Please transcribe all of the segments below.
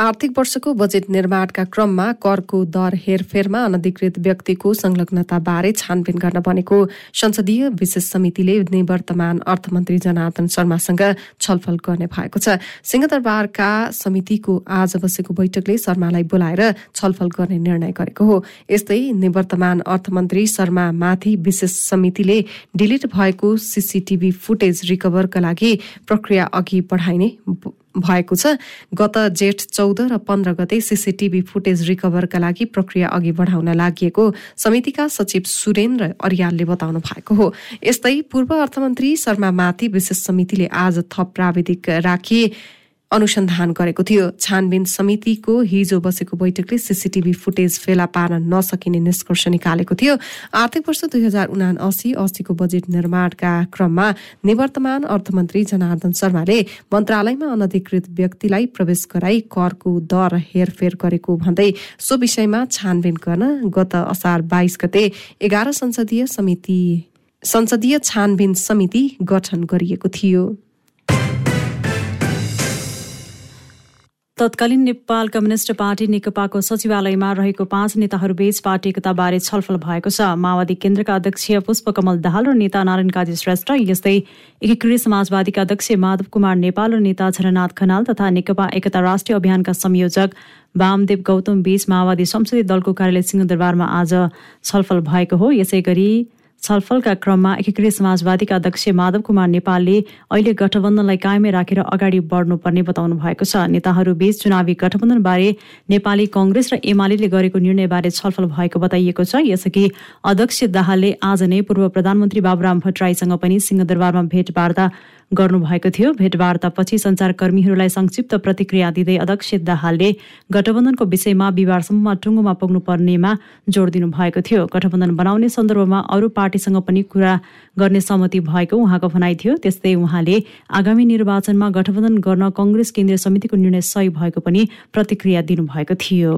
आर्थिक वर्षको बजेट निर्माणका क्रममा करको दर हेरफेरमा अनधिकृत व्यक्तिको संलग्नता बारे छानबिन गर्न बनेको संसदीय विशेष समितिले निवर्तमान अर्थमन्त्री जनार्दन शर्मासँग छलफल गर्ने भएको छ। सिंहदरबारका समितिको आज बसेको बैठकले शर्मालाई बोलाएर छलफल गर्ने निर्णय गरेको हो। यस्तै निवर्तमान अर्थमन्त्री शर्मामाथि विशेष समितिले डिलिट भएको सीसीटीभी फुटेज रिकभरका लागि प्रक्रिया अघि बढाइने भएको छ। गत जेठ चौध र पन्ध्र गते सीसीटीभी फुटेज रिकभरका लागि प्रक्रिया अघि बढाउन लागि समितिका सचिव सुरेन्द्र अरियालले बताउनु भएको हो। यस्तै पूर्व अर्थमन्त्री शर्मामाथि विशेष समितिले आज थप प्राविधिक राखी अनुसन्धान गरेको थियो। छानबिन समितिको हिजो बसेको बैठकले सीसीटीभी फुटेज फेला पार्न नसकिने निष्कर्ष निकालेको थियो। आर्थिक वर्ष दुई हजार उना असी अस्सीको बजेट निर्माणका क्रममा निवर्तमान अर्थमन्त्री जनार्दन शर्माले मन्त्रालयमा अनधिकृत व्यक्तिलाई प्रवेश गराई करको दर हेरफेर गरेको भन्दै सो विषयमा छानबिन गर्न गत असार बाइस गते एघार संसदीय समिति संसदीय छानबिन समिति गठन गरिएको थियो। तत्कालीन नेपाल कम्युनिष्ट पार्टी नेकपाको सचिवालयमा रहेको पाँच नेताहरूबीच पार्टी एकताबारे छलफल भएको छ। माओवादी केन्द्रका अध्यक्ष पुष्पकमल दाहाल र नेता नारायण काजी श्रेष्ठ यस्तै एकीकृत समाजवादीका अध्यक्ष माधव कुमार नेपाल र नेता झरनाथ खनाल तथा नेकपा एकता राष्ट्रिय अभियानका संयोजक वामदेव गौतम बीच माओवादी संसदीय दलको कार्यालय सिंहदरबारमा आज छलफल भएको हो। यसै गरी छलफलका क्रममा एकीकृत समाजवादीका अध्यक्ष माधव कुमार नेपालले अहिले गठबन्धनलाई कायमै राखेर अगाडि बढ्नुपर्ने बताउनु भएको छ। नेताहरूबीच चुनावी गठबन्धनबारे नेपाली कङ्ग्रेस र एमाले गरेको निर्णयबारे छलफल भएको बताइएको छ। यसअघि अध्यक्ष दाहालले आज नै पूर्व प्रधानमन्त्री बाबुराम भट्टराईसँग पनि सिंहदरबारमा भेटवार्ता गर्नुभएको थियो। भेटवार्तापछि सञ्चारकर्मीहरूलाई संक्षिप्त प्रतिक्रिया दिँदै अध्यक्ष दाहालले गठबन्धनको विषयमा विवादसम्ममा टुङ्गोमा पुग्नुपर्नेमा जोड दिनुभएको थियो। गठबन्धन बनाउने सन्दर्भमा अरू पार्टीसँग पनि कुरा गर्ने सहमति भएको उहाँको भनाइ थियो। त्यस्तै उहाँले आगामी निर्वाचनमा गठबन्धन गर्न कङ्ग्रेस केन्द्रीय समितिको निर्णय सही भएको पनि प्रतिक्रिया दिनुभएको थियो।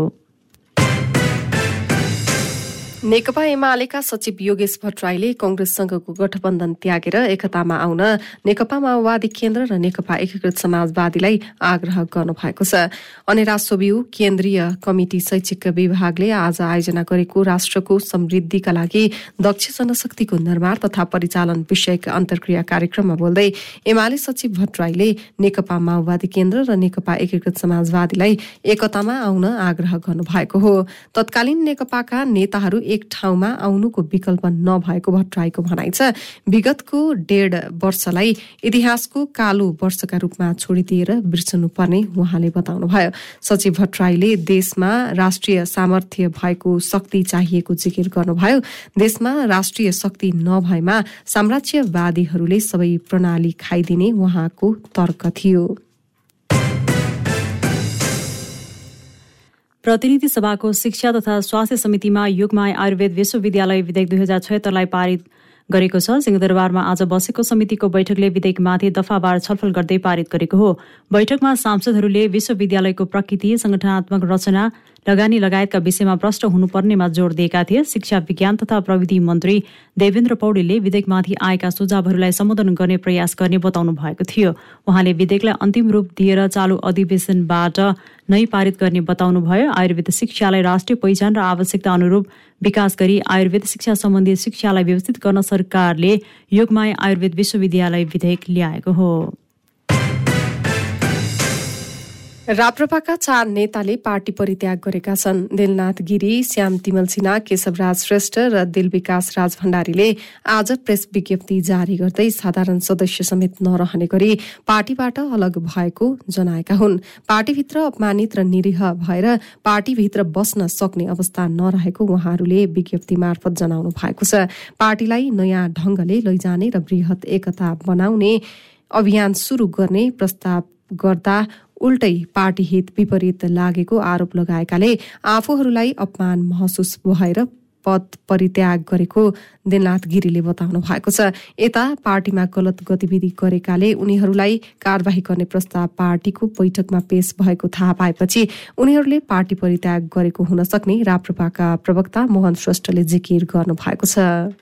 नेकपा एमालेका सचिव योगेश भट्टराईले कंग्रेससँगको गठबन्धन त्यागेर एकतामा आउन नेकपा माओवादी केन्द्र र नेकपा एकीकृत समाजवादीलाई आग्रह गर्नु भएको छ। अनेरा सोबिउ केन्द्रीय कमिटी शैक्षिक विभागले आज आयोजना गरेको राष्ट्रको समृद्धिका लागि दक्ष जनशक्तिको निर्माण तथा परिचालन विषयक अन्तर्क्रिया कार्यक्रममा बोल्दै एमाले सचिव भट्टराईले नेकपा माओवादी केन्द्र र नेकपा एकीकृत समाजवादीलाई एकतामा आउन आग्रह गर्नु भएको हो। तत्कालीन नेकपाका नेताहरू एक ठाउँमा आउनुको विकल्प नभएको भट्टराईको भनाइ छ। विगतको डेढ वर्षलाई इतिहासको कालो वर्षका रूपमा छोडिदिएर बिर्सनु पर्ने उहाँले बताउनुभयो। सचिव भट्टराईले देशमा राष्ट्रिय सामर्थ्य भएको शक्ति चाहिएको जिकिर गर्नुभयो। देशमा राष्ट्रिय शक्ति नभएमा साम्राज्यवादीहरूले सबै प्रणाली खाइदिने उहाँको तर्क थियो। प्रतिनिधि सभाको शिक्षा तथा स्वास्थ्य समितिमा युगमाय आयुर्वेद विश्वविद्यालय विधेयक दुई हजार छयत्तरलाई पारित गरेको छ। सिंहदरबारमा आज बसेको समितिको बैठकले विधेयकमाथि दफावार छलफल गर्दै पारित गरेको हो। बैठकमा सांसदहरूले विश्वविद्यालयको प्रकृति संगठनात्मक रचना लगानी लगायतका विषयमा प्रष्ट हुनुपर्नेमा जोड दिएका थिए। शिक्षा विज्ञान तथा प्रविधि मन्त्री देवेन्द्र पौडेलले विधेयकमाथि आएका सुझावहरूलाई सम्बोधन गर्ने प्रयास गर्ने बताउनु भएको थियो। उहाँले विधेयकलाई अन्तिम रूप दिएर चालु अधिवेशनबाट नै पारित गर्ने बताउनुभयो। आयुर्वेद शिक्षालाई राष्ट्रिय पहिचान र आवश्यकता अनुरूप विकास गरी आयुर्वेद शिक्षा सम्बन्धी शिक्षालाई व्यवस्थित गर्न सरकारले योगमाय आयुर्वेद विश्वविद्यालय विधेयक ल्याएको हो। राप्रपाका चार नेताले पार्टी परित्याग गरेका छन्। दिलनाथ गिरी श्याम तिमल सिन्हा केशवराज श्रेष्ठ र दिल विकास राज भण्डारीले आज प्रेस विज्ञप्ति जारी गर्दै साधारण सदस्य समेत नरहने गरी पार्टीबाट अलग भएको जनाएका हुन्। पार्टीभित्र अपमानित र निरीह भएर पार्टीभित्र बस्न सक्ने अवस्था नरहेको उहाँहरूले विज्ञप्ति मार्फत जनाउनु भएको छ। पार्टीलाई नयाँ ढंगले लैजाने र वृहत एकता बनाउने अभियान शुरू गर्ने प्रस्ताव गर्दा उल्टै पार्टी हित विपरीत लागेको आरोप लगाएकाले आफूहरूलाई अपमान महसुस भएर पद परित्याग गरेको दिननाथ गिरीले बताउनु भएको छ। यता पार्टीमा गलत गतिविधि गरेकाले उनीहरूलाई कार्यवाही गर्ने प्रस्ताव पार्टीको बैठकमा पेश भएको थाहा पाएपछि उनीहरूले पार्टी परित्याग गरेको हुन सक्ने राप्रपाका प्रवक्ता मोहन श्रेष्ठले जिकिर गर्नु भएको छ।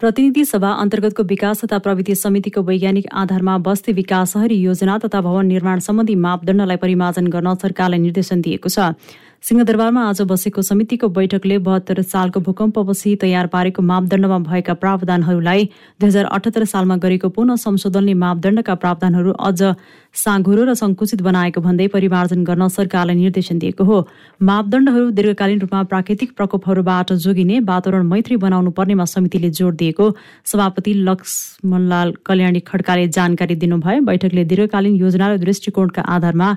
प्रतिनिधि सभा अन्तर्गतको विकास तथा प्रविधि समितिको वैज्ञानिक आधारमा बस्ती विकास सहरी योजना तथा भवन निर्माण सम्बन्धी मापदण्डलाई परिमार्जन गर्न सरकारलाई निर्देशन दिएको छ। सिंहदरबारमा आज बसेको समितिको बैठकले बहत्तर सालको भूकम्पपछि तयार पारेको मापदण्डमा भएका प्रावधानहरूलाई दुई हजार अठहत्तर सालमा गरेको पुनः संशोधनले मापदण्डका प्रावधानहरू अझ साँघुरो र सङ्कुचित बनाएको भन्दै परिमार्जन गर्न सरकारलाई निर्देशन दिएको हो। मापदण्डहरू दीर्घकालीन रूपमा प्राकृतिक प्रकोपहरूबाट जोगिने वातावरण मैत्री बनाउनु पर्नेमा समितिले जोड दिएको। सभापति लक्ष्मणलाल कल्याणी खड्काले जानकारी दिनुभयो। बैठकले दीर्घकालीन योजना र दृष्टिकोणका आधारमा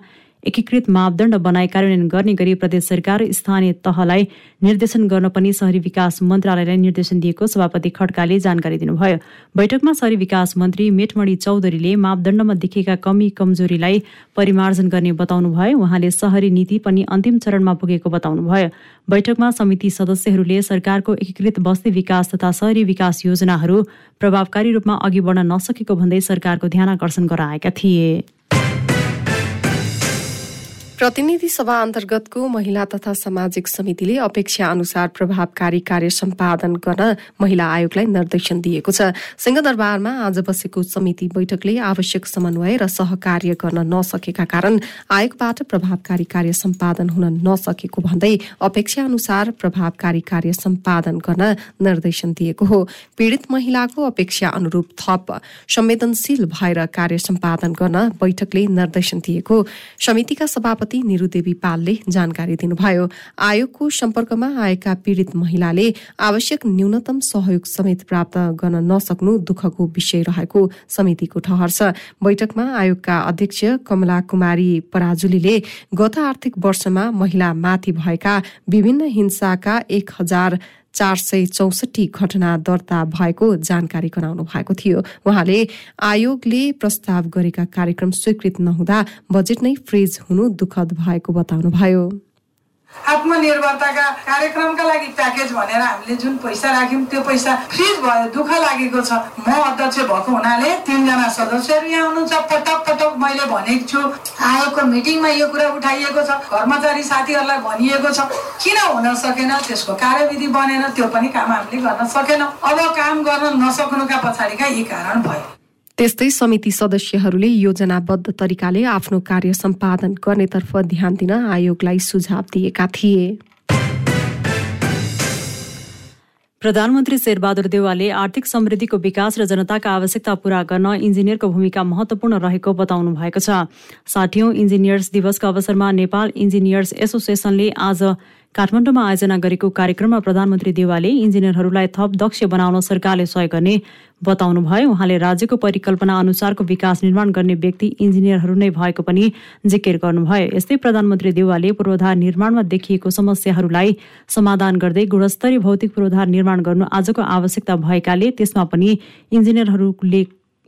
एकीकृत मापदण्ड बनाई कार्यान्वयन गर्ने गरी प्रदेश सरकार स्थानीय तहलाई निर्देशन गर्न पनि शहरी विकास मन्त्रालयलाई निर्देशन दिएको सभापति खड्काले जानकारी दिनुभयो। बैठकमा शहरी विकास मन्त्री मेटमणि चौधरीले मापदण्डमा देखिएका कमी कमजोरीलाई परिमार्जन गर्ने बताउनुभयो। उहाँले शहरी नीति पनि अन्तिम चरणमा पुगेको बताउनुभयो। बैठकमा समिति सदस्यहरूले सरकारको एकीकृत बस्ती विकास तथा शहरी विकास योजनाहरू प्रभावकारी रूपमा अघि बढ्न नसकेको भन्दै सरकारको ध्यान आकर्षण गराएका थिए। प्रतिनिधि सभा अन्तर्गतको महिला तथा सामाजिक समितिले अपेक्षा अनुसार प्रभावकारी कार्य सम्पादन गर्न महिला आयोगलाई निर्देशन दिएको छ। सिंहदरबारमा आज बसेको समिति बैठकले आवश्यक समन्वय र सहकार्य गर्न नसकेका कारण आयोगबाट प्रभावकारी कार्य सम्पादन हुन नसकेको भन्दै अपेक्षा अनुसार प्रभावकारी कार्य सम्पादन गर्न निर्देशन दिएको हो। पीड़ित महिलाको अपेक्षा अनुरूप थप संवेदनशील भएर कार्य सम्पादन गर्न बैठकले निर्देशन दिएको। समितिका सभापति सभापति निरुदेवी पालले जानकारी दिनुभयो। आयोगको सम्पर्कमा आएका पीड़ित महिलाले आवश्यक न्यूनतम सहयोग समेत प्राप्त गर्न नसक्नु दुःखको विषय रहेको समितिको ठहर छ। बैठकमा आयोगका अध्यक्ष कमला कुमारी पराजुलीले गत आर्थिक वर्षमा महिला माथि भएका विभिन्न हिंसाका एक हजार चार सय चौसठी घटना दर्ता भएको जानकारी गराउनु भएको थियो। उहाँले आयोगले प्रस्ताव गरेका कार्यक्रम स्वीकृत नहुँदा बजेट नै फ्रिज हुनु दुःखद भएको बताउनुभयो। आत्मनिर्भरताका कार्यक्रमका लागि प्याकेज भनेर हामीले जुन पैसा राख्यौँ त्यो पैसा फ्रिज भयो दुःख लागेको छ। म अध्यक्ष भएको हुनाले तिनजना सदस्यहरू यहाँ हुनुहुन्छ। पटक पटक मैले भनेको छु आयोगको मिटिङमा यो कुरा उठाइएको छ कर्मचारी साथीहरूलाई भनिएको छ। किन हुन सकेन? त्यसको कार्यविधि बनेन त्यो पनि काम हामीले गर्न सकेन। अब काम गर्न नसक्नुका पछाडिका यी कारण भयो। त्यस्तै समिति सदस्यहरूले योजनाबद्ध तरिकाले आफ्नो कार्य सम्पादन गर्नेतर्फ ध्यान दिन आयोगलाई सुझाव दिएका थिए। प्रधानमन्त्री शेरबहादुर देवालले आर्थिक समृद्धिको विकास र जनताका आवश्यकता पूरा गर्न इन्जिनियरको भूमिका महत्वपूर्ण रहेको बताउनु भएको छ। साठौं इन्जिनियर्स दिवसको अवसरमा नेपाल इन्जिनियर्स एसोसिएसनले आज काठमाडौँमा आयोजना गरेको कार्यक्रममा प्रधानमन्त्री देवालले इन्जिनियरहरूलाई थप दक्ष बनाउन सरकारले सहयोग गर्ने बताउनुभयो। उहाँले राज्यको परिकल्पना अनुसारको विकास निर्माण गर्ने व्यक्ति इन्जिनियरहरू नै भएको पनि जिकिर गर्नुभयो। यस्तै प्रधानमन्त्री देवालले पूर्वाधार निर्माणमा देखिएको समस्याहरूलाई समाधान गर्दै गुणस्तरीय भौतिक पूर्वाधार निर्माण गर्नु आजको आवश्यकता भएकाले त्यसमा पनि इन्जिनियरहरूले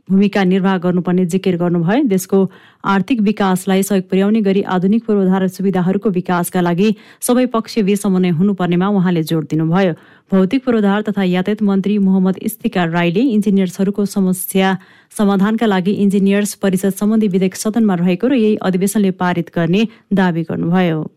भूमिका निर्वाह गर्नुपर्ने जिकिर गर्नुभयो। देशको आर्थिक विकासलाई सहयोग पुर्याउने गरी आधुनिक पूर्वाधार सुविधाहरूको विकासका लागि सबै पक्षबीच समन्वय हुनुपर्नेमा उहाँले जोड दिनुभयो। भौतिक पूर्वाधार तथा यातायात मन्त्री मोहम्मद इस्तिकार राईले इन्जिनियर्सहरूको समस्या समाधानका लागि इन्जिनियर्स परिषद सम्बन्धी विधेयक सदनमा रहेको र यही अधिवेशनले पारित गर्ने दावी गर्नुभयो।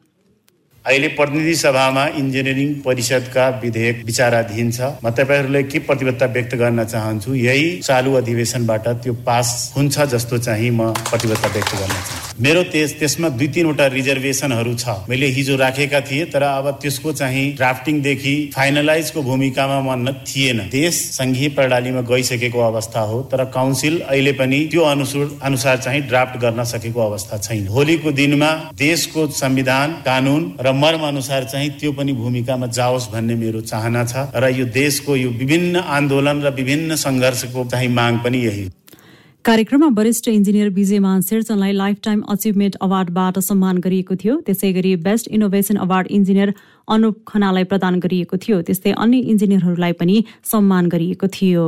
अहिले प्रतिनिधि सभामा इन्जिनियरिङ परिषदका विधेयक विचाराधीन छ। म तपाईँहरूलाई के प्रतिबद्धता व्यक्त गर्न चाहन्छु यही चालु अधिवेशनबाट त्यो पास हुन्छ जस्तो चाहिँ म प्रतिबद्धता व्यक्त गर्न चाहन्छु। मेरो त्यस त्यसमा दुई तिनवटा रिजर्भेसनहरू छ। मैले हिजो राखेका थिएँ तर अब त्यसको चाहिँ ड्राफ्टिङदेखि फाइनलाइजको भूमिकामा म थिएन। देश सङ्घीय प्रणालीमा गइसकेको अवस्था हो तर काउन्सिल अहिले पनि त्यो अनुसार अनुसार चाहिँ ड्राफ्ट गर्न सकेको अवस्था छैन। भोलिको दिनमा देशको संविधान कानुन र मर्म अनुसार चाहिँ त्यो पनि भूमिकामा जाओस् भन्ने मेरो चाहना छ र यो देशको यो विभिन्न आन्दोलन र विभिन्न सङ्घर्षको चाहिँ माग पनि यही कार्यक्रममा वरिष्ठ इन्जिनियर विजयमान शेरचनलाई लाइफ टाइम अचिभमेन्ट अवार्डबाट सम्मान गरिएको थियो। त्यसै गरी best innovation award engineer Anup खनालाई प्रदान गरिएको थियो। त्यस्तै अन्य इन्जिनियरहरूलाई पनि सम्मान गरिएको थियो।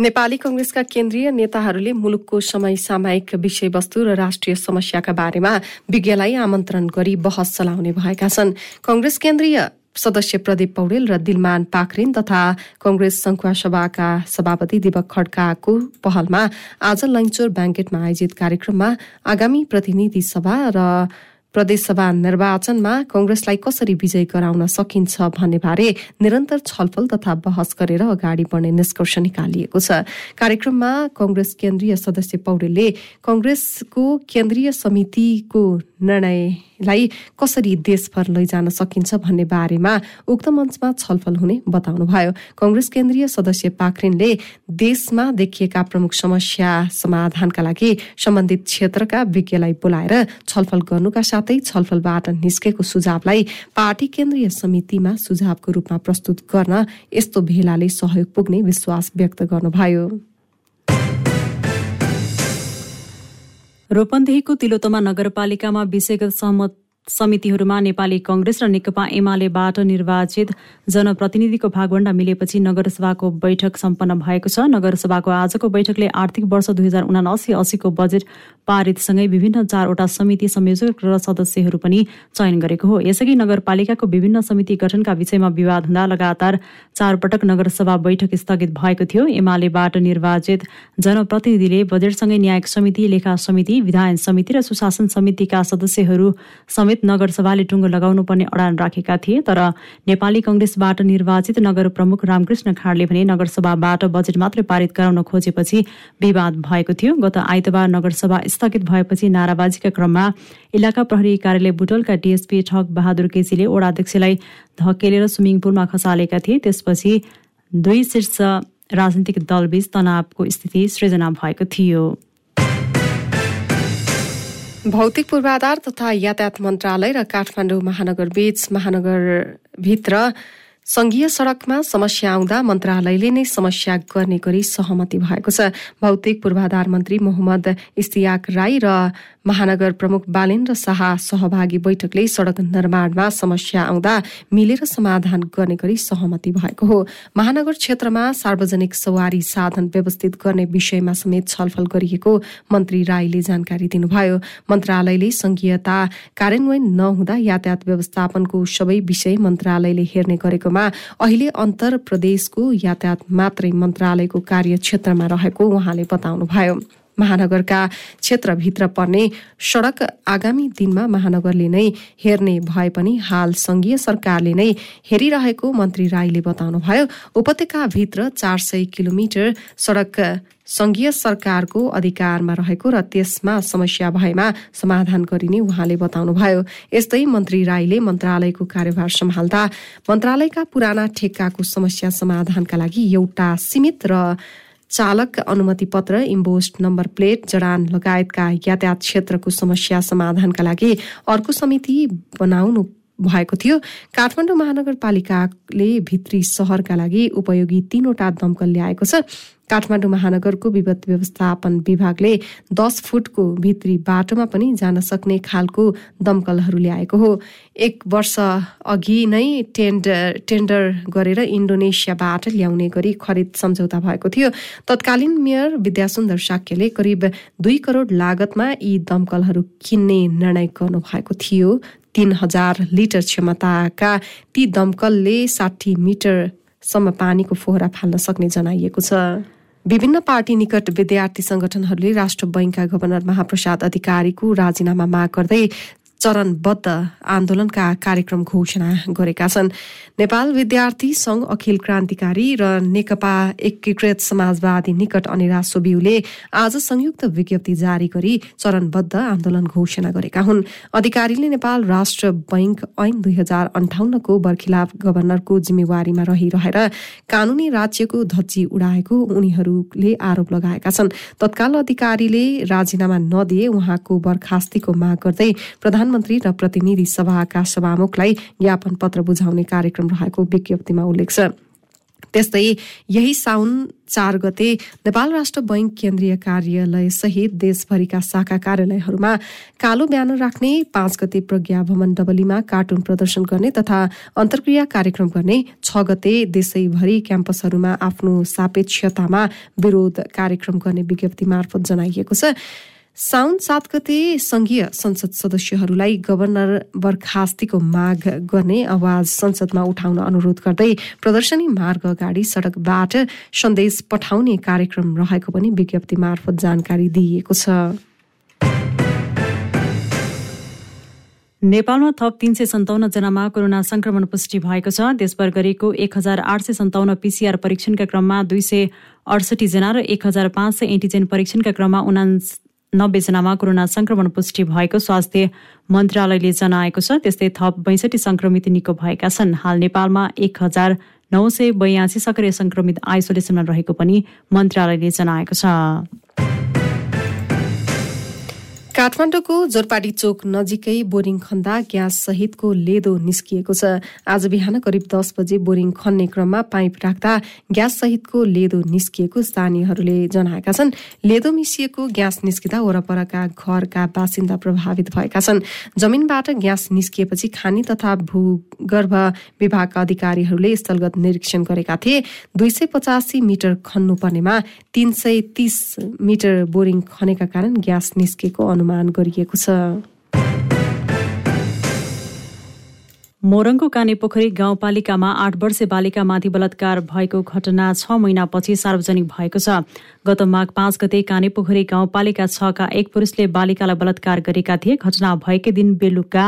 नेपाली कंग्रेसका केन्द्रीय नेताहरूले मुलुकको समय सामायिक विषयवस्तु र राष्ट्रिय समस्याका बारेमा विज्ञलाई आमन्त्रण गरी बहस चलाउने भएका छन्। कंग्रेस केन्द्रीय सदस्य प्रदीप पौडेल र दिलमान पाखरिन तथा कंग्रेस संखुवा सभाका सभापति दीपक खड्काको पहलमा आज लैचोर ब्याङ्केटमा आयोजित कार्यक्रममा आगामी प्रतिनिधि सभा र प्रदेशसभा निर्वाचनमा कंग्रेसलाई कसरी विजय गराउन सकिन्छ भन्ने बारे निरन्तर छलफल तथा बहस गरेर अगाडि बढ्ने निष्कर्ष निकालिएको छ। कार्यक्रममा कंग्रेस केन्द्रीय सदस्य पौडेलले कंग्रेसको केन्द्रीय समितिको निर्णयलाई कसरी देशभर लैजान सकिन्छ भन्ने बारेमा उक्त मञ्चमा छलफल हुने बताउनुभयो। कंग्रेस केन्द्रीय सदस्य पाखरिनले देशमा देखिएका प्रमुख समस्या समाधानका लागि सम्बन्धित क्षेत्रका विज्ञलाई बोलाएर छलफल गर्नुका साथै छलफलबाट निस्केको सुझावलाई पार्टी केन्द्रीय समितिमा सुझावको रूपमा प्रस्तुत गर्न यस्तो भेलाले सहयोग पुग्ने विश्वास व्यक्त गर्नुभयो। रोपन्देहीको तिलोतमा नगरपालिकामा विषयगत सहमत समितिहरूमा नेपाली कंग्रेस र नेकपा एमालेबाट निर्वाचित जनप्रतिनिधिको भागभण्डा मिलेपछि नगरसभाको बैठक सम्पन्न भएको छ। नगरसभाको आजको बैठकले आर्थिक वर्ष दुई हजार उनासी अस्सीको बजेट पारितसँगै विभिन्न चारवटा समिति संयोजक र सदस्यहरू पनि चयन गरेको हो। यसअघि नगरपालिकाको विभिन्न समिति गठनका विषयमा विवाद हुँदा लगातार चारपटक नगरसभा बैठक स्थगित भएको थियो। एमालेबाट निर्वाचित जनप्रतिनिधिले बजेटसँगै न्यायिक समिति लेखा समिति विधायन समिति र सुशासन समितिका सदस्यहरू समेत नगरसभाले टुङ्गो लगाउनु पर्ने अडान राखेका थिए। तर नेपाली कंग्रेसबाट निर्वाचित नगर प्रमुख रामकृष्ण खाडले भने नगरसभाबाट बजेट मात्रै पारित गराउन खोजेपछि विवाद भएको थियो। गत आइतबार नगरसभा स्थगित भएपछि नाराबाजीका क्रममा इलाका प्रहरी कार्यालय बुटलका डिएसपी ठग बहादुर केसीले ओडाध्यक्षलाई धकेलेर स्विमिङ पुलमा खसालेका थिए। त्यसपछि दुई शीर्ष राजनीतिक दलबीच तनावको स्थिति सृजना भएको थियो। भौतिक पूर्वाधार तथा यातायात मन्त्रालय र काठमाडौँ महानगरबीच महानगरभित्र संघीय सड़कमा समस्या आउँदा मन्त्रालयले नै समस्या गर्ने गरी सहमति भएको छ। भौतिक पूर्वाधार मन्त्री मोहम्मद इस्तियाक राई र महानगर प्रमुख बालेन्द्र शाह सहभागी बैठकले सड़क निर्माणमा समस्या आउँदा मिलेर समाधान गर्ने गरी सहमति भएको हो। महानगर क्षेत्रमा सार्वजनिक सवारी साधन व्यवस्थित गर्ने विषयमा समेत छलफल गरिएको मन्त्री राईले जानकारी दिनुभयो। मन्त्रालयले संघीयता कार्यान्वयन नहुँदा यातायात व्यवस्थापनको सबै विषय मन्त्रालयले हेर्ने गरेकोमा अहिले अन्तर प्रदेशको यातायात मात्रै मन्त्रालयको कार्यक्षेत्रमा रहेको उहाँले बताउनुभयो। महानगरका क्षेत्रभित्र पर्ने सड़क आगामी दिनमा महानगरले नै हेर्ने भए पनि हाल संघीय सरकारले नै हेरिरहेको मन्त्री राईले बताउनुभयो। उपत्यकाभित्र चार सय किलोमिटर सड़क संघीय सरकारको अधिकारमा रहेको र त्यसमा समस्या भएमा समाधान गरिने उहाँले बताउनुभयो। यस्तै मन्त्री राईले मन्त्रालयको कार्यभार सम्हाल्दा मन्त्रालयका पुराना ठेक्काको समस्या समाधानका लागि एउटा सीमित र चालक अनुमति पत्र इम्बोस्ट नम्बर प्लेट जडान लगायतका यातायात क्षेत्रको समस्या समाधानका लागि अर्को समिति बनाउनु भएको थियो। काठमाडौँ महानगरपालिकाले भित्री सहरका लागि उपयोगी तीनवटा दमकल ल्याएको छ। काठमाडौँ महानगरको विपद व्यवस्थापन विभागले दस फुटको भित्री बाटोमा पनि जान सक्ने खालको दमकलहरू ल्याएको हो। एक वर्ष अघि नै टेन्डर टेन्डर गरेर इन्डोनेसियाबाट ल्याउने गरी खरिद सम्झौता भएको थियो। तत्कालीन मेयर विद्यासुन्दर साक्यले करिब दुई करोड लागतमा यी दमकलहरू किन्ने निर्णय गर्नु भएको थियो। तीन हजार लिटर क्षमताका ती दमकलले साठी मिटरसम्म पानीको फोहरा फाल्न सक्ने जनाइएको छ। विभिन्न पार्टी निकट विद्यार्थी संगठनहरूले राष्ट्र बैंकका गभर्नर महाप्रसाद अधिकारीको राजीनामा माग गर्दै चरणबद्ध आन्दोलनका कार्यक्रम घोषणा गरेका छन्। नेपाल विद्यार्थी संघ अखिल क्रान्तिकारी र नेकपा एकीकृत समाजवादी निकट अनिरा सोबिउले आज संयुक्त विज्ञप्ति जारी गरी चरणबद्ध आन्दोलन घोषणा गरेका हुन्। अधिकारीले नेपाल राष्ट्र बैंक ऐन दुई हजार अन्ठाउन्नको बर्खिलाफ गभर्नरको जिम्मेवारीमा रहिरहेर कानूनी राज्यको धज्जी उडाएको उनीहरूले आरोप लगाएका छन्। तत्काल अधिकारीले राजीनामा नदिए उहाँको बर्खास्तीको माग गर्दै प्रधान प्रधानमन्त्री र प्रतिनिधि सभाका सभामुखलाई ज्ञापन पत्र बुझाउने कार्यक्रम रहेको विज्ञप्तिमा उल्लेख छ। त्यस्तै यही साउन चार गते नेपाल राष्ट्र बैंक केन्द्रीय कार्यालय सहित देशभरिका शाखा कार्यालयहरूमा कालो ब्यानर राख्ने पाँच गते प्रज्ञा भवन डबलीमा कार्टुन प्रदर्शन गर्ने तथा अन्तर्क्रिया कार्यक्रम गर्ने छ गते देशैभरि क्याम्पसहरूमा आफ्नो सापेक्षतामा विरोध कार्यक्रम गर्ने विज्ञप्ति मार्फत जनाइएको छ। साउन सात गते संघीय संसद सदस्यहरूलाई गभर्नर बर्खास्तीको माग गर्ने आवाज संसदमा उठाउन अनुरोध गर्दै प्रदर्शनी मार्ग अगाडि सड़कबाट सन्देश पठाउने कार्यक्रम रहेको पनि विज्ञप्ति मार्फत जानकारी दिइएको छ। नेपालमा थप तीन सय सन्ताउन्न जनामा कोरोना संक्रमण पुष्टि भएको छ। देशभर गरेको एक हजार आठ सय सन्ताउन्न पिसिआर परीक्षणका क्रममा दुई सय अडसठी जना र एक हजार पाँच सय एन्टिजेन परीक्षणका क्रममा उना नब्बे जनामा कोरोना संक्रमण पुष्टि भएको स्वास्थ्य मन्त्रालयले जनाएको छ। त्यस्तै थप बैसठी संक्रमित निको भएका छन्। हाल नेपालमा एक हजार नौ सय बयासी सक्रिय संक्रमित आइसोलेसनमा रहेको पनि मन्त्रालयले जनाएको छ। काठमाडौँको जोरपाडी चोक नजिकै बोरिङ खन्दा ग्यास सहितको लेदो निस्किएको छ। आज बिहान करिब दस बजे बोरिङ खन्ने क्रममा पाइप राख्दा ग्यास सहितको लेदो निस्किएको स्थानीयहरूले जनाएका छन्। लेदो मिसिएको ग्यास निस्किँदा वरपरका घरका बासिन्दा प्रभावित भएका छन्। जमिनबाट ग्यास निस्किएपछि खानी तथा भूगर्भ विभागका अधिकारीहरूले स्थलगत निरीक्षण गरेका थिए। दुई सय पचासी मिटर खन्नुपर्नेमा तीन सय तीस मिटर बोरिङ खनेका कारण ग्यास निस्किएको अनुमान अनुमान गरिएको छ। मोरङको कानेपोखरी गाउँपालिकामा आठ वर्षे बालिकामाथि बलात्कार भएको घटना छ महिनापछि सार्वजनिक भएको छ। गत माघ पाँच गते कानेपोखरी गाउँपालिका छका एक पुरुषले बालिकालाई बलात्कार गरेका थिए। घटना भएकै दिन बेलुका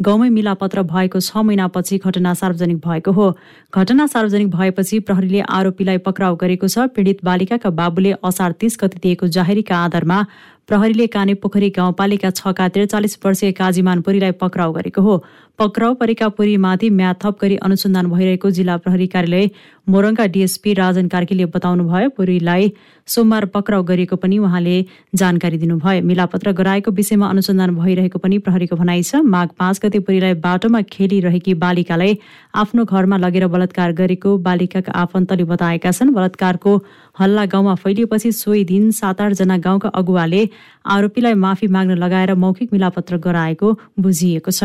गाउँमै मिलापत्र भएको छ महिनापछि घटना सार्वजनिक भएको हो। घटना सार्वजनिक भएपछि प्रहरीले आरोपीलाई पक्राउ गरेको छ। पीडित बालिकाका बाबुले असार तीस गति दिएको जाहेरीका आधारमा प्रहरीले काने पोखरी गाउँपालिका छका त्रिचालिस वर्षीय काजीमान पुरीलाई पक्राउ गरेको हो। पक्राउ परेका पुरीमाथि म्याद थप गरी अनुसन्धान भइरहेको जिल्ला प्रहरी कार्यालय मोरङका डिएसपी राजन कार्कीले बताउनुभयो पुरीलाई सोमबार पक्राउ गरिएको पनि उहाँले जानकारी दिनुभयो। मिलापत्र गराएको विषयमा अनुसन्धान भइरहेको पनि प्रहरीको भनाइ छ। माघ पाँच गते पुरीलाई बाटोमा खेलिरहेकी बालिकालाई आफ्नो घरमा लगेर बलात्कार गरेको बालिकाका आफन्तले बताएका छन्। बलात्कारको हल्ला गाउँमा फैलिएपछि सोही दिन सात आठजना गाउँका अगुवाले आरोपीलाई माफी माग्न लगाएर मौखिक मिलापत्र गराएको बुझिएको छ।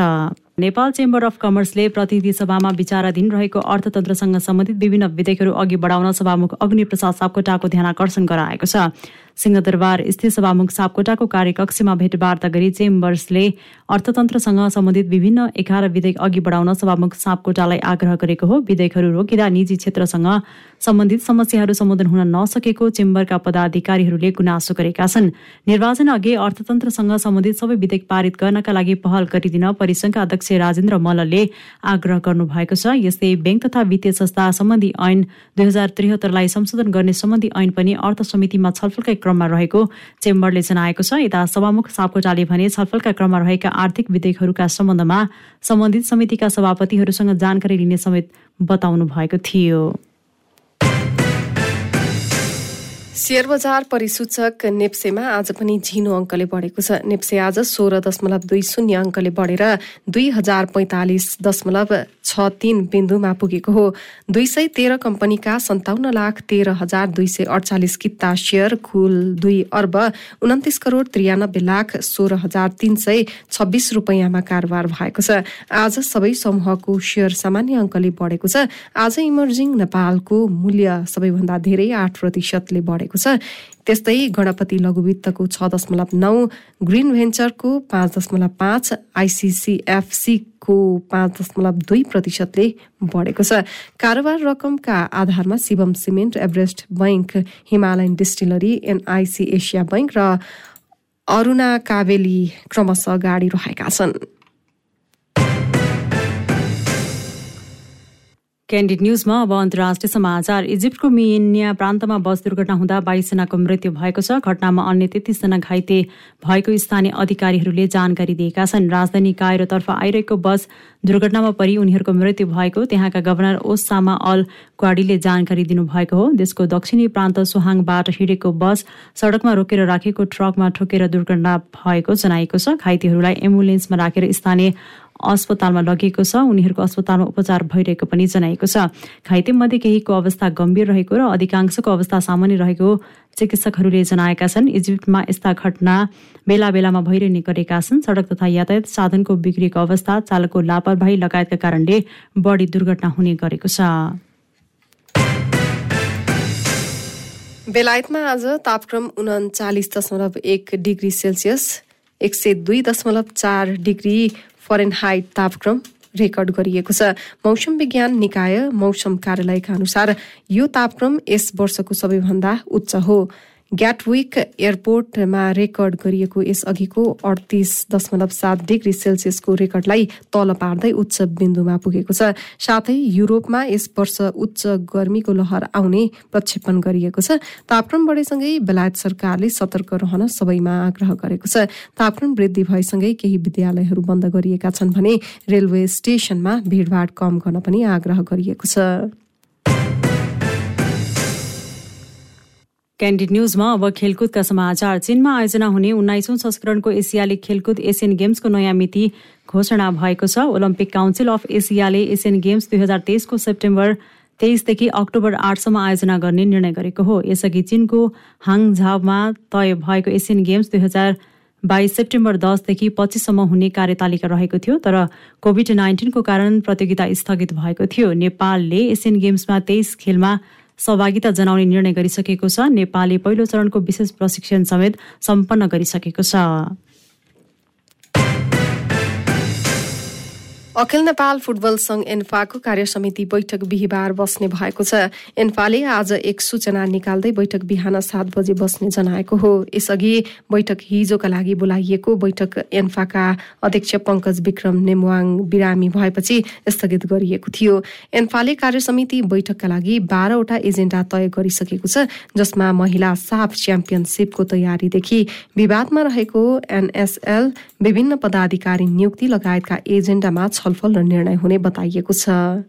नेपाल चेम्बर अफ कमर्सले प्रतिनिधि सभामा विचाराधीन रहेको अर्थतन्त्रसँग सम्बन्धित विभिन्न विधेयकहरू अघि बढाउन सभामुख अग्निप्रसाद सापकोटाको ध्यान आकर्षण गराएको छ। सिंहदरबार स्थित सभामुख सापकोटाको कार्यकक्षमा भेटवार्ता गरी चेम्बर्सले अर्थतन्त्रसँग सम्बन्धित विभिन्न एघार विधेयक अघि बढाउन सभामुख सापकोटालाई आग्रह गरेको हो। विधेयकहरू रोकिँदा निजी क्षेत्रसँग सम्बन्धित समस्याहरू सम्बोधन हुन नसकेको चेम्बरका पदाधिकारीहरूले गुनासो गरेका छन्। निर्वाचन अघि अर्थतन्त्रसँग सम्बन्धित सबै विधेयक पारित गर्नका लागि पहल गरिदिन परिसंघका अध्यक्ष राजेन्द्र मल्लले आग्रह गर्नुभएको छ। यस्तै ब्याङ्क तथा वित्तीय संस्था सम्बन्धी ऐन दुई हजार त्रिहत्तरलाई संशोधन गर्ने सम्बन्धी ऐन पनि अर्थ समितिमा छलफलकै क्रममा रहेको चेम्बरले जनाएको छ। यता सभामुख सापकोटाले भने छलफलका क्रममा रहेका आर्थिक विधेयकहरूका सम्बन्धमा सम्बन्धित समितिका सभापतिहरूसँग जानकारी लिने समेत बताउनु भएको थियो। सेयर बजार परिसूचक नेप्सेमा आज पनि झिनो अङ्कले बढेको छ। नेप्से आज सोह्र दशमलव दुई शून्य अङ्कले बढेर दुई हजार पैँतालिस दशमलव छ तीन बिन्दुमा पुगेको हो। दुई सय तेह्र कम्पनीका सन्ताउन्न लाख तेह्र हजार दुई सय अडचालिस किता सेयर कुल दुई अर्ब उन्तिस करोड त्रियानब्बे लाख सोह्र हजार तीन सय छब्बिस रुपियाँमा कारोबार भएको छ। आज सबै समूहको सेयर सामान्य अङ्कले बढेको छ। आज इमर्जिङ नेपालको मूल्य सबैभन्दा धेरै आठ प्रतिशतले बढेको भएको छ। त्यस्तै गणपति लघुवित्तको छ दशमलव नौ ग्रिन भेन्चरको पाँच दशमलव पाँच आइसिसिएफसीको पाँच दशमलव दुई प्रतिशतले बढेको छ। कारोबार रकमका आधारमा Shivam cement Everest bank Himalayan distillery NIC Asia bank र अरुणा कावेली क्रमशः गाडी रहेका छन्। क्यान्डिड न्युजमा अब अन्तर्राष्ट्रिय समाचार। इजिप्टको मिनिया प्रान्तमा बस दुर्घटना हुँदा बाइसजनाको मृत्यु भएको छ। घटनामा अन्य तेत्तिसजना घाइते भएको स्थानीय अधिकारीहरूले जानकारी दिएका छन्। राजधानी कायरोतर्फ आइरहेको बस दुर्घटनामा परि उनीहरूको मृत्यु भएको। त्यहाँका गभर्नर ओसामा अल क्वाडीले जानकारी दिनुभएको हो। देशको दक्षिणी प्रान्त सुहाङबाट हिँडेको बस सडकमा रोकेर राखेको ट्रकमा ठोकेर दुर्घटना भएको जनाइएको छ। घाइतेहरूलाई एम्बुलेन्समा राखेर स्थानीय अस्पतालमा लगेको छ। उनीहरूको अस्पतालमा उपचार भइरहेको पनि जनाइएको छ। घाइतेमध्ये केहीको अवस्था गम्भीर रहेको र अधिकांशको अवस्था सामान्य रहेको चिकित्सकहरूले जनाएका छन्। इजिप्टमा यस्ता घटना बेला बेलामा भइरहने गरेका छन्। सडक तथा यातायात साधनको बिग्रिएको अवस्था चालकको लापरवाही लगायतका कारणले बढी दुर्घटना हुने गरेको छ। बेलायतमा आज तापक्रम उन्चालिस दशमलव एक डिग्री सेल्सियस एक सय दुई दशमलव चार डिग्री फरेनहाइट तापक्रम रेकर्ड गरिएको छ। मौसम विज्ञान निकाय मौसम कार्यालयका अनुसार यो तापक्रम यस वर्षको सबैभन्दा उच्च हो। ग्याटविक एयरपोर्टमा रेकर्ड गरिएको यसअघिको अडतिस दशमलव सात डिग्री सेल्सियसको रेकर्डलाई तल पार्दै उच्च बिन्दुमा पुगेको छ। साथै युरोपमा यस वर्ष उच्च गर्मीको लहर आउने प्रक्षेपण गरिएको छ। तापक्रम बढेसँगै बेलायत सरकारले सतर्क रहन सबैमा आग्रह गरेको छ। तापक्रम वृद्धि भएसँगै केही विद्यालयहरू बन्द गरिएका छन् भने रेलवे स्टेशनमा भीड़भाड़ कम गर्न पनि आग्रह गरिएको छ। क्यान्डिड न्युजमा अब खेलकुदका समाचार। चीनमा आयोजना हुने उन्नाइसौँ संस्करणको एसियाली खेलकुद एसियन गेम्सको नयाँ मिति घोषणा भएको छ। ओलम्पिक काउन्सिल अफ एसियाले एसियन गेम्स दुई हजार तेइसको सेप्टेम्बर तेइसदेखि अक्टोबर आठसम्म आयोजना गर्ने निर्णय गरेको हो। यसअघि चीनको हाङझावमा तय भएको एसियन गेम्स दुई हजार बाइस सेप्टेम्बर दसदेखि पच्चिससम्म हुने कार्यतालिका रहेको थियो तर कोभिड नाइन्टिनको कारण प्रतियोगिता स्थगित भएको थियो। नेपालले एसियन गेम्समा तेइस खेलमा सहभागिता जनाउने निर्णय गरिसकेको छ। नेपालले पहिलो चरणको विशेष प्रशिक्षण समेत सम्पन्न गरिसकेको छ। अखिल नेपाल फुटबल संघ एन्फाको कार्य समिति बैठक बिहिबार बस्ने भएको छ। एन्फाले आज एक सूचना निकाल्दै बैठक बिहान सात बजे बस्ने जनाएको हो। यसअघि बैठक हिजोका लागि बोलाइएको बैठक एन्फाका अध्यक्ष पङ्कज विक्रम नेमुवाङ बिरामी भएपछि स्थगित गरिएको थियो। एन्फाले कार्य समिति बैठकका लागि बाह्रवटा एजेन्डा तय गरिसकेको छ जसमा महिला साफ च्याम्पियनसिपको तयारीदेखि विवादमा रहेको एनएसएल विभिन्न पदाधिकारी नियुक्ति लगायतका एजेन्डामा छलफल र निर्णय हुने बताइएको छ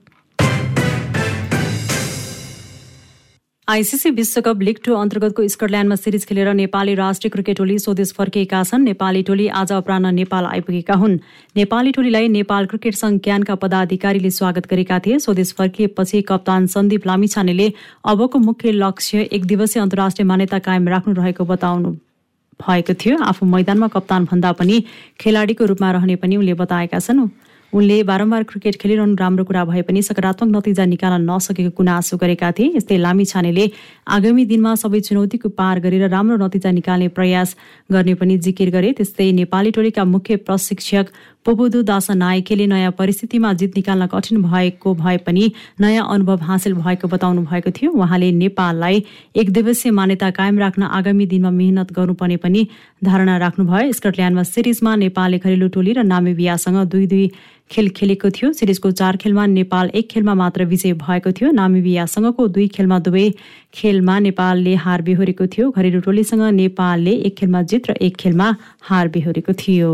आइसिसी विश्वकप लिग टू अन्तर्गतको स्कटल्याण्डमा सिरिज खेलेर नेपाली राष्ट्रिय क्रिकेट टोली स्वदेश फर्किएका छन्। नेपाली टोली आज अपरान्न नेपाल आइपुगेका हुन्। नेपाली टोलीलाई नेपाल क्रिकेट संघ क्यानका पदाधिकारीले स्वागत गरेका थिए। स्वदेश फर्किएपछि कप्तान सन्दीप लामिछानेले अबको मुख्य लक्ष्य एक दिवसीय अन्तर्राष्ट्रिय मान्यता कायम राख्नु रहेको बताउनु भएको थियो। आफू मैदानमा कप्तान भन्दा पनि खेलाडीको रूपमा रहने पनि उनले बताएका छन्। उनले बारम्बार क्रिकेट खेलिरहनु राम्रो कुरा भए पनि सकारात्मक नतिजा निकाल्न नसकेको गुनासो गरेका थिए। यस्तै लामी छानेले आगामी दिनमा सबै चुनौतीको पार गरेर राम्रो नतिजा निकाल्ने प्रयास गर्ने पनि जिकिर गरे। त्यस्तै नेपाली टोलीका मुख्य प्रशिक्षक पोबुदु दासा नायकेले नयाँ परिस्थितिमा जित निकाल्न कठिन भएको भए पनि नयाँ अनुभव हासिल भएको बताउनु भएको थियो। उहाँले नेपाललाई एक दिवसीय मान्यता कायम राख्न आगामी दिनमा मेहनत गर्नुपर्ने पनि धारणा राख्नुभयो। स्कटल्याण्डमा सिरिजमा नेपालले घरेलु टोली र नामिबियासँग दुई दुई खेल खेलेको थियो। सिरिजको चार खेलमा नेपाल एक खेलमा मात्र विजय भएको थियो। नामिबियासँगको दुई खेलमा दुवै खेलमा नेपालले हार बेहोरेको थियो। घरेलु टोलीसँग नेपालले एक खेलमा जित र एक खेलमा हार बेहोरेको थियो।